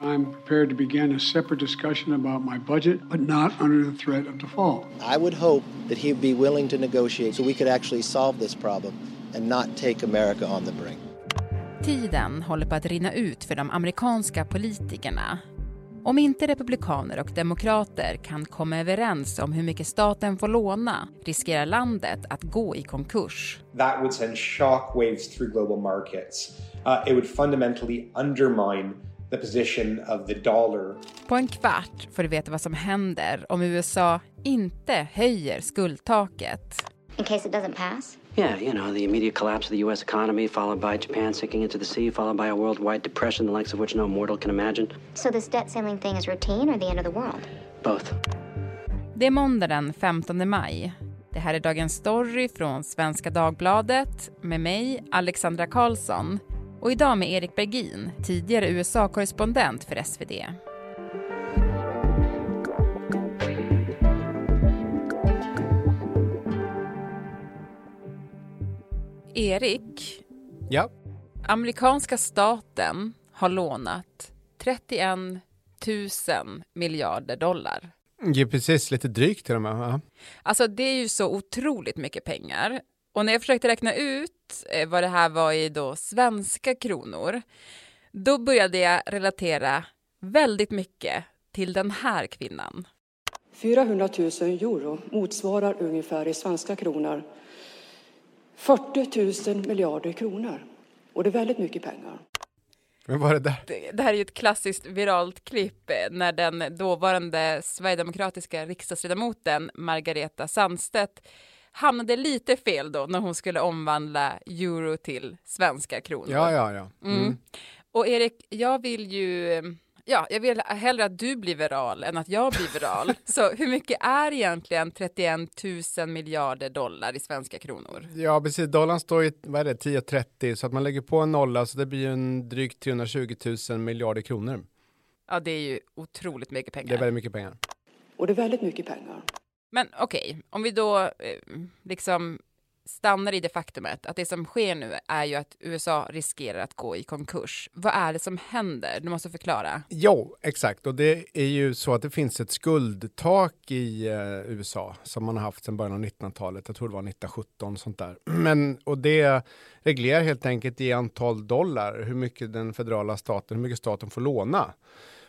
I'm prepared to begin a separate discussion about my budget, but not under the threat of default. I would hope that he'd be willing to negotiate so we could actually solve this problem and not take America on the brink. Tiden håller på att rinna ut för de amerikanska politikerna. Om inte republikaner och demokrater kan komma överens om hur mycket staten får låna riskerar landet att gå i konkurs. That would send shockwaves through global markets. Uh, it would fundamentally undermine the position of the dollar. På en kvart får du veta vad som händer om USA inte höjer skuldtaket. In case it doesn't pass? Yeah, you know, the immediate collapse of the U.S. economy, followed by Japan sinking into the sea, followed by a worldwide depression, the likes of which no mortal can imagine. So this debt ceiling thing is routine or the end of the world? Both. Det är måndag den 15 maj. Det här är dagens story från Svenska Dagbladet med mig, Alexandra Karlsson. Och idag med Erik Bergin, tidigare USA-korrespondent för SvD. Erik, Ja, amerikanska staten har lånat 31 000 miljarder dollar. är precis lite drygt till och med. Ja. Alltså det är ju så otroligt mycket pengar. Och när jag försökte räkna ut eh, vad det här var i då svenska kronor, då började jag relatera väldigt mycket till den här kvinnan. 400 000 euro motsvarar ungefär i svenska kronor 40 000 miljarder kronor. Och det är väldigt mycket pengar. Men vad är det där? Det det här är ju ett klassiskt viralt klipp eh, när den dåvarande sverigedemokratiska riksdagsledamoten Margareta Sandstedt hamnade lite fel då när hon skulle omvandla euro till svenska kronor. Ja, ja, ja. Mm. Mm. Och Erik, jag vill ju, ja, jag vill hellre att du blir viral än att jag blir viral. Så hur mycket är egentligen 31 000 miljarder dollar i svenska kronor? Ja, precis. Dollarn står i vad är det, 10,30 så att man lägger på en nolla så det blir ju en drygt 320 000 miljarder kronor. Ja, det är ju otroligt mycket pengar. Det är väldigt mycket pengar. Och det är väldigt mycket pengar. Men okej, om vi då eh, liksom stannar i det faktumet att det som sker nu är ju att USA riskerar att gå i konkurs. Vad är det som händer? Du måste förklara. Jo, exakt. Och det är ju så att det finns ett skuldtak i eh, USA som man har haft sedan början av 1900-talet. Jag tror det var 1917 sånt där. Men, och det reglerar helt enkelt i antal dollar hur mycket den federala staten, hur mycket staten får låna.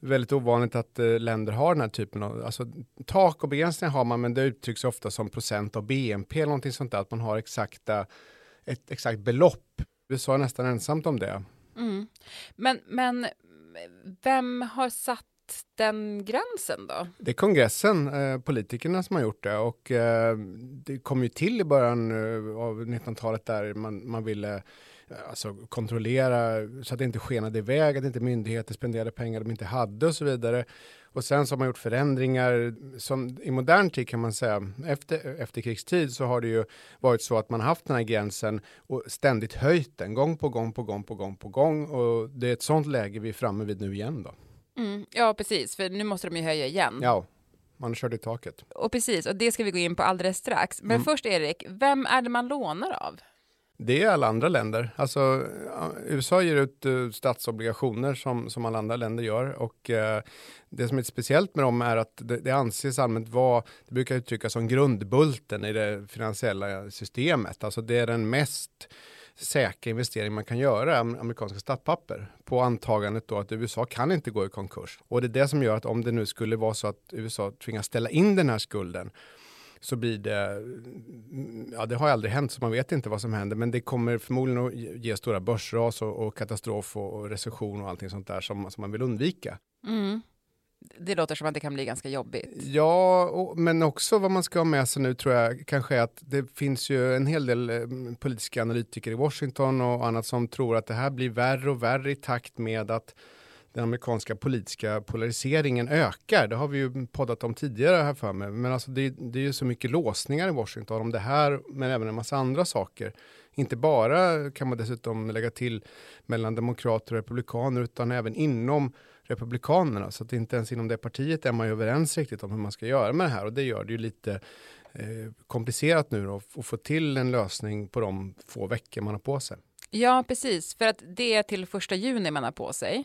Väldigt ovanligt att eh, länder har den här typen av, alltså tak och begränsningar har man, men det uttrycks ofta som procent av BNP eller någonting sånt där, att man har exakta, ett exakt belopp. USA är nästan ensamt om det. Mm. Men, men vem har satt den gränsen då? Det är kongressen, eh, politikerna som har gjort det och eh, det kom ju till i början eh, av 1900-talet där man, man ville alltså, kontrollera så att det inte skenade iväg, att inte myndigheter spenderade pengar de inte hade och så vidare. Och sen så har man gjort förändringar som i modern tid kan man säga, efter efterkrigstid så har det ju varit så att man haft den här gränsen och ständigt höjt den gång på gång på gång på gång på gång och det är ett sånt läge vi är framme vid nu igen då. Mm, ja, precis, för nu måste de ju höja igen. Ja, man körde i taket. Och precis, och det ska vi gå in på alldeles strax. Men Mm. först Erik, vem är det man lånar av? Det är alla andra länder. Alltså, eh, USA ger ut uh, statsobligationer som, som alla andra länder gör. Och uh, det som är speciellt med dem är att det, det anses allmänt vara, det brukar uttryckas som grundbulten i det finansiella systemet. Alltså det är den mest säkra investering man kan göra, amerikanska statspapper, på antagandet då att USA kan inte gå i konkurs. Och det är det som gör att om det nu skulle vara så att USA tvingas ställa in den här skulden, så blir det, ja det har aldrig hänt så man vet inte vad som händer, men det kommer förmodligen att ge- ge stora börsras och, och katastrof och, och recession och allting sånt där som, som man vill undvika. Mm. Det låter som att det kan bli ganska jobbigt. Ja, och, men också vad man ska ha med sig nu tror jag kanske är att det finns ju en hel del eh, politiska analytiker i Washington och annat som tror att det här blir värre och värre i takt med att den amerikanska politiska polariseringen ökar. Det har vi ju poddat om tidigare här för mig. Men alltså det, det är ju så mycket låsningar i Washington om det här, men även en massa andra saker. Inte bara kan man dessutom lägga till mellan demokrater och republikaner, utan även inom republikanerna. Så att inte ens inom det partiet är man ju överens riktigt om hur man ska göra med det här. Och det gör det ju lite eh, komplicerat nu då, att få till en lösning på de få veckor man har på sig. Ja, precis, för att det är till första juni man har på sig.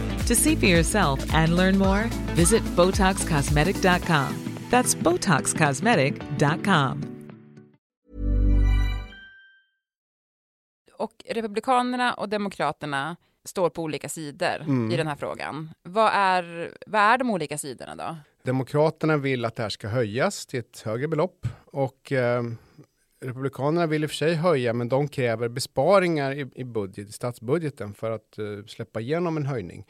To see for yourself and learn more, visit BotoxCosmetic.com. That's BotoxCosmetic.com. Och Republikanerna och Demokraterna står på olika sidor Mm. i den här frågan. Vad är, vad är de olika sidorna då? Demokraterna vill att det här ska höjas till ett högre belopp och eh, Republikanerna vill i och för sig höja, men de kräver besparingar i, i, budget, i statsbudgeten för att eh, släppa igenom en höjning.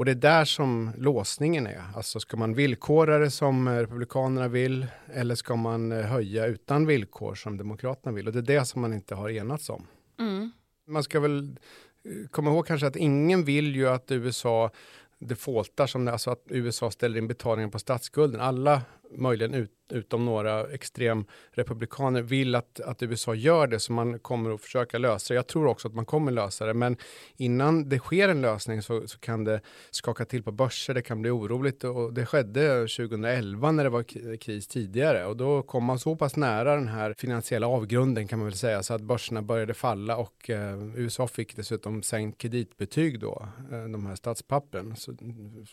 Och det är där som låsningen är. Alltså ska man villkora det som eh, Republikanerna vill eller ska man eh, höja utan villkor som Demokraterna vill? Och det är det som man inte har enats om. Mm. Man ska väl eh, komma ihåg kanske att ingen vill ju att USA defaultar, som det, alltså att USA ställer in betalningen på statsskulden. Alla, möjligen ut, utom några extrem republikaner, vill att, att USA gör det, så man kommer att försöka lösa det. Jag tror också att man kommer lösa det, men innan det sker en lösning så, så kan det skaka till på börser, det kan bli oroligt och det skedde 2011 när det var kris tidigare och då kom man så pass nära den här finansiella avgrunden kan man väl säga så att börserna började falla och eh, USA fick dessutom sänkt kreditbetyg då, eh, de här statspappen, så,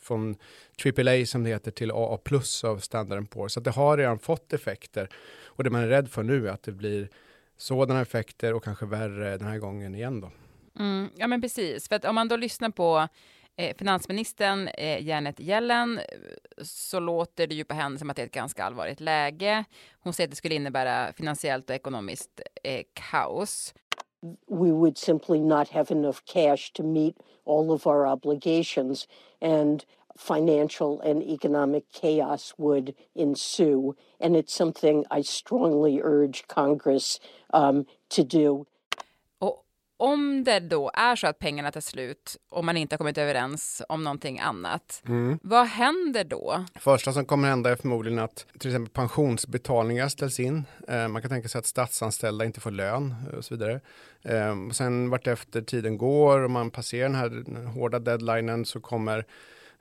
från AAA som det heter till AA plus av Standard Poor's. Så att det har redan fått effekter och det man är rädd för nu är att det blir sådana effekter och kanske värre den här gången igen då. Mm, ja, men precis. För att om man då lyssnar på eh, finansministern eh, Janet Yellen så låter det ju på henne som att det är ett ganska allvarligt läge. Hon säger att det skulle innebära finansiellt och ekonomiskt eh, kaos. we would simply not have enough cash to meet all of our obligations, and financial and economic chaos would ensue. And it's something I strongly urge Congress um, to do. Och om det då är så att pengarna tar slut och man inte har kommit överens om någonting annat, Mm. vad händer då? Första som kommer hända är förmodligen att till exempel pensionsbetalningar ställs in. Eh, man kan tänka sig att statsanställda inte får lön eh, och så vidare. Eh, och sen vartefter tiden går och man passerar den här hårda deadlinen så kommer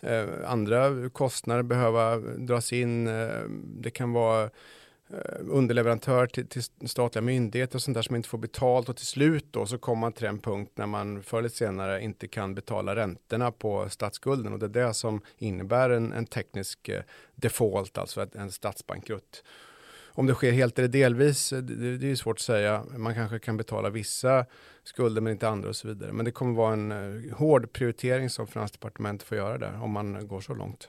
Eh, andra kostnader behöva dras in. Eh, det kan vara eh, underleverantör till, till statliga myndigheter och sånt där som inte får betalt och till slut då så kommer man till en punkt när man förr eller senare inte kan betala räntorna på statsskulden och det är det som innebär en, en teknisk default, alltså en statsbankrutt. Om det sker helt eller delvis, eh, det, det är ju svårt att säga. Man kanske kan betala vissa skulder men inte andra och så vidare. Men det kommer vara en eh, hård prioritering som Finansdepartementet får göra där om man går så långt.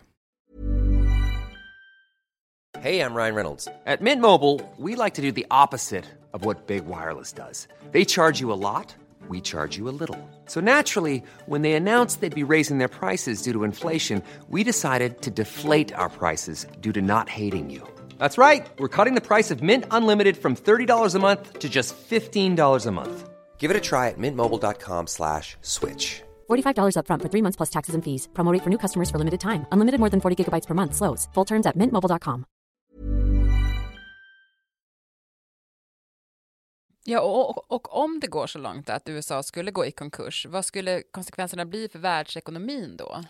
Hej, jag Ryan Reynolds. På Mint Mobile, we like to do the opposite of what Big Wireless does. They charge you a lot, we charge you a little. So naturally, when they announced they'd be raising their prices due to inflation, we decided to deflate our prices due to not hating you. That's right. We're cutting the price of Mint Unlimited from $30 a month to just $15 a month. Give it a try at mintmobile.com slash switch. $45 upfront for three months plus taxes and fees. Promo rate for new customers for limited time. Unlimited more than 40 gigabytes per month. Slows. Full terms at mintmobile.com. Ja, och, och, och om det går så långt att USA skulle gå i konkurs, vad skulle konsekvenserna bli för världsekonomin då?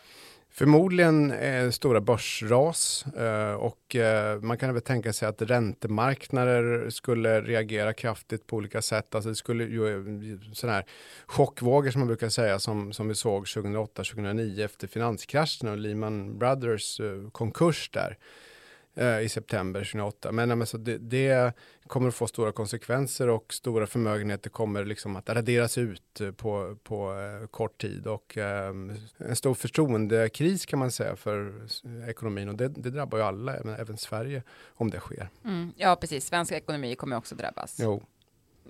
Förmodligen eh, stora börsras eh, och eh, man kan väl tänka sig att räntemarknader skulle reagera kraftigt på olika sätt. Alltså det skulle ju eh, sådana här chockvågor som man brukar säga som, som vi såg 2008-2009 efter finanskraschen och Lehman Brothers eh, konkurs där eh, i september 2008. Men, men så det, det kommer att få stora konsekvenser och stora förmögenheter kommer liksom att raderas ut eh, på, på eh, kort tid och eh, en stor förtroendekris kan man säga för ekonomin och det, det drabbar ju alla, även, även Sverige, om det sker. Mm, ja, precis. Svensk ekonomi kommer också drabbas. Jo.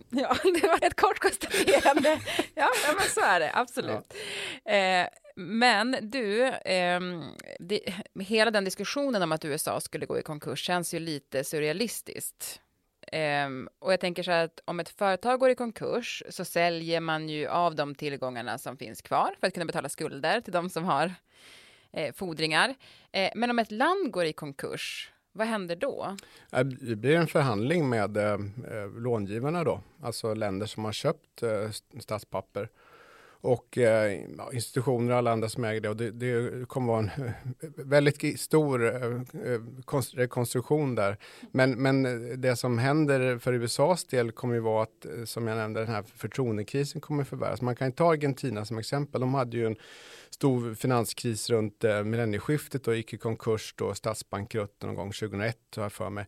Ja, det var ett kort konstaterande. ja, ja, men så är det, absolut. Eh, men du, eh, det, hela den diskussionen om att USA skulle gå i konkurs känns ju lite surrealistiskt. Eh, och jag tänker så här att om ett företag går i konkurs så säljer man ju av de tillgångarna som finns kvar för att kunna betala skulder till de som har eh, fordringar. Eh, men om ett land går i konkurs, Vad händer då? Det blir en förhandling med eh, eh, långivarna då, alltså länder som har köpt eh, statspapper och eh, institutioner och alla andra som äger det. Och det, det kommer vara en eh, väldigt stor eh, eh rekonstruktion där. Men, men eh, det som händer för USAs del kommer ju vara att, som jag nämnde, den här förtroendekrisen kommer förvärras. Man kan ta Argentina som exempel. De hade ju en stor finanskris runt eh, millennieskiftet och gick i konkurs då statsbankrutt någon gång 2001 har jag för mig.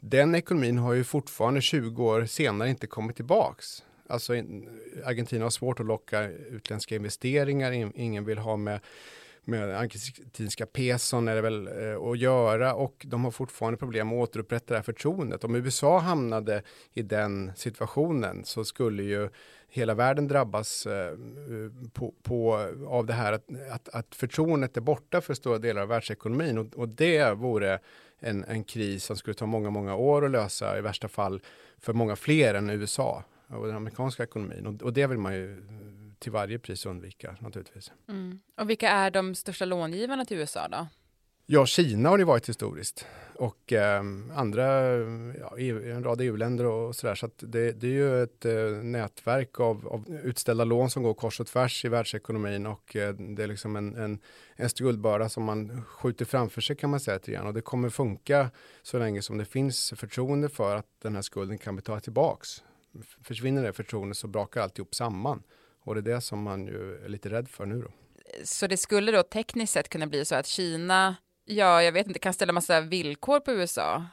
Den ekonomin har ju fortfarande 20 år senare inte kommit tillbaks. Alltså Argentina har svårt att locka utländska investeringar. Ingen vill ha med med argentinska peson är det väl eh, att göra och de har fortfarande problem att återupprätta det här förtroendet. Om USA hamnade i den situationen så skulle ju hela världen drabbas eh, på, på, av det här att, att, att förtroendet är borta för stora delar av världsekonomin och, och det vore en, en kris som skulle ta många, många år att lösa i värsta fall för många fler än USA och den amerikanska ekonomin. Och, och det vill man ju till varje pris undvika naturligtvis. Mm. Och vilka är de största långivarna till USA då? Ja, Kina har det varit historiskt och eh, andra, ja, EU, en rad EU-länder och sådär. Så, så det, det, är ju ett eh, nätverk av, av, utställda lån som går kors och tvärs i världsekonomin och eh, det är liksom en, en, en skuldbörda som man skjuter framför sig kan man säga till och det kommer funka så länge som det finns förtroende för att den här skulden kan betalas tillbaks försvinner det förtroendet så brakar alltihop samman. Och det är det som man ju är lite rädd för nu då. Så det skulle då tekniskt sett kunna bli så att Kina, ja, jag vet inte, kan ställa massa villkor på USA?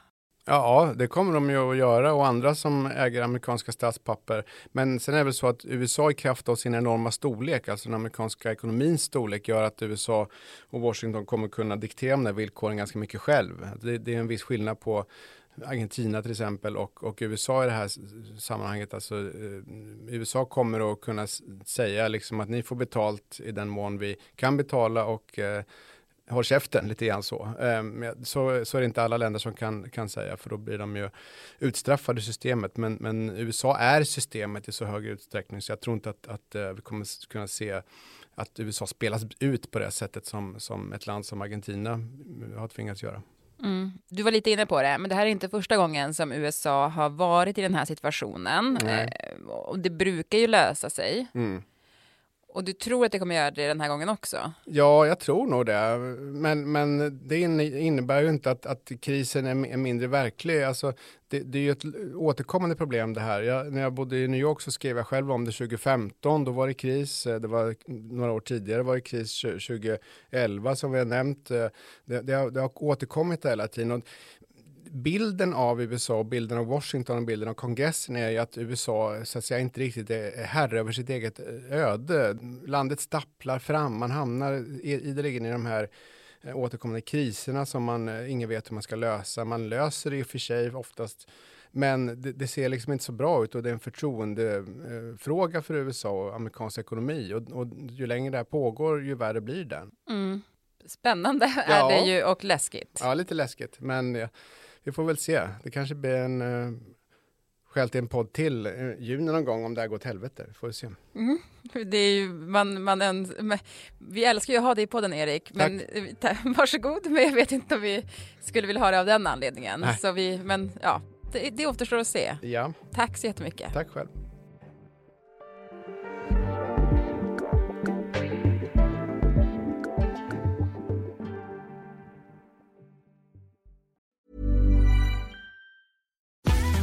Ja, det kommer de ju att göra och andra som äger amerikanska statspapper. Men sen är det väl så att USA i kraft av sin enorma storlek, alltså den amerikanska ekonomins storlek, gör att USA och Washington kommer kunna diktera de där villkoren ganska mycket själv. Det, det är en viss skillnad på Argentina till exempel och, och USA i det här sammanhanget. Alltså, eh, USA kommer att kunna säga liksom att ni får betalt i den mån vi kan betala och eh, håll käften lite grann så. Eh, så. Så är det inte alla länder som kan, kan säga för då blir de ju utstraffade systemet. Men, men USA är systemet i så hög utsträckning så jag tror inte att, att eh, vi kommer kunna se att USA spelas ut på det sättet som, som ett land som Argentina har tvingats göra. Mm. Du var lite inne på det, men det här är inte första gången som USA har varit i den här situationen. Eh, och det brukar ju lösa sig. Mm. Och du tror att det kommer göra det den här gången också? Ja, jag tror nog det. Men, men det innebär ju inte att, att krisen är, mindre verklig. Alltså, det, det är ju ett återkommande problem det här. Jag, när jag bodde i New York så skrev jag själv om det 2015. Då var det kris. Det var några år tidigare var det kris 2011 som vi har nämnt. Det, det, har, det har återkommit hela tiden. Och bilden av USA, bilden av Washington och bilden av kongressen är ju att USA så att säga inte riktigt är herre över sitt eget öde. Landet stapplar fram, man hamnar ideligen i de här eh, återkommande kriserna som man eh, ingen vet hur man ska lösa. Man löser det i och för sig oftast men det, det, ser liksom inte så bra ut och det är en förtroendefråga för USA och amerikansk ekonomi. Och, och ju längre det här pågår, ju värre blir den. Mm. Spännande ja. är det ju och läskigt. Ja, lite läskigt. Men ja, vi får väl se. Det kanske blir en uh, skäl till en podd till uh, juni någon gång om det här går åt helvete. Får vi se. Mm. Det är ju, man, man en, vi älskar ju att ha dig i podden Erik, men ta, varsågod, men jag vet inte om vi skulle vilja ha det av den anledningen. Så vi, men ja, det, det återstår att se. Ja. Tack så jättemycket. Tack själv.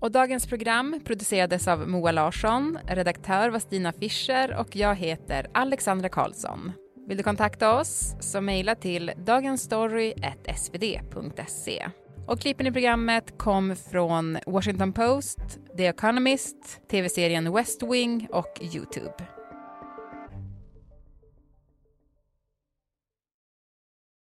Och dagens program producerades av Moa Larsson, redaktör var Stina Fischer och jag heter Alexandra Karlsson. Vill du kontakta oss så mejla till dagensstory.svd.se. Och klippen i programmet kom från Washington Post, The Economist, tv-serien West Wing och Youtube.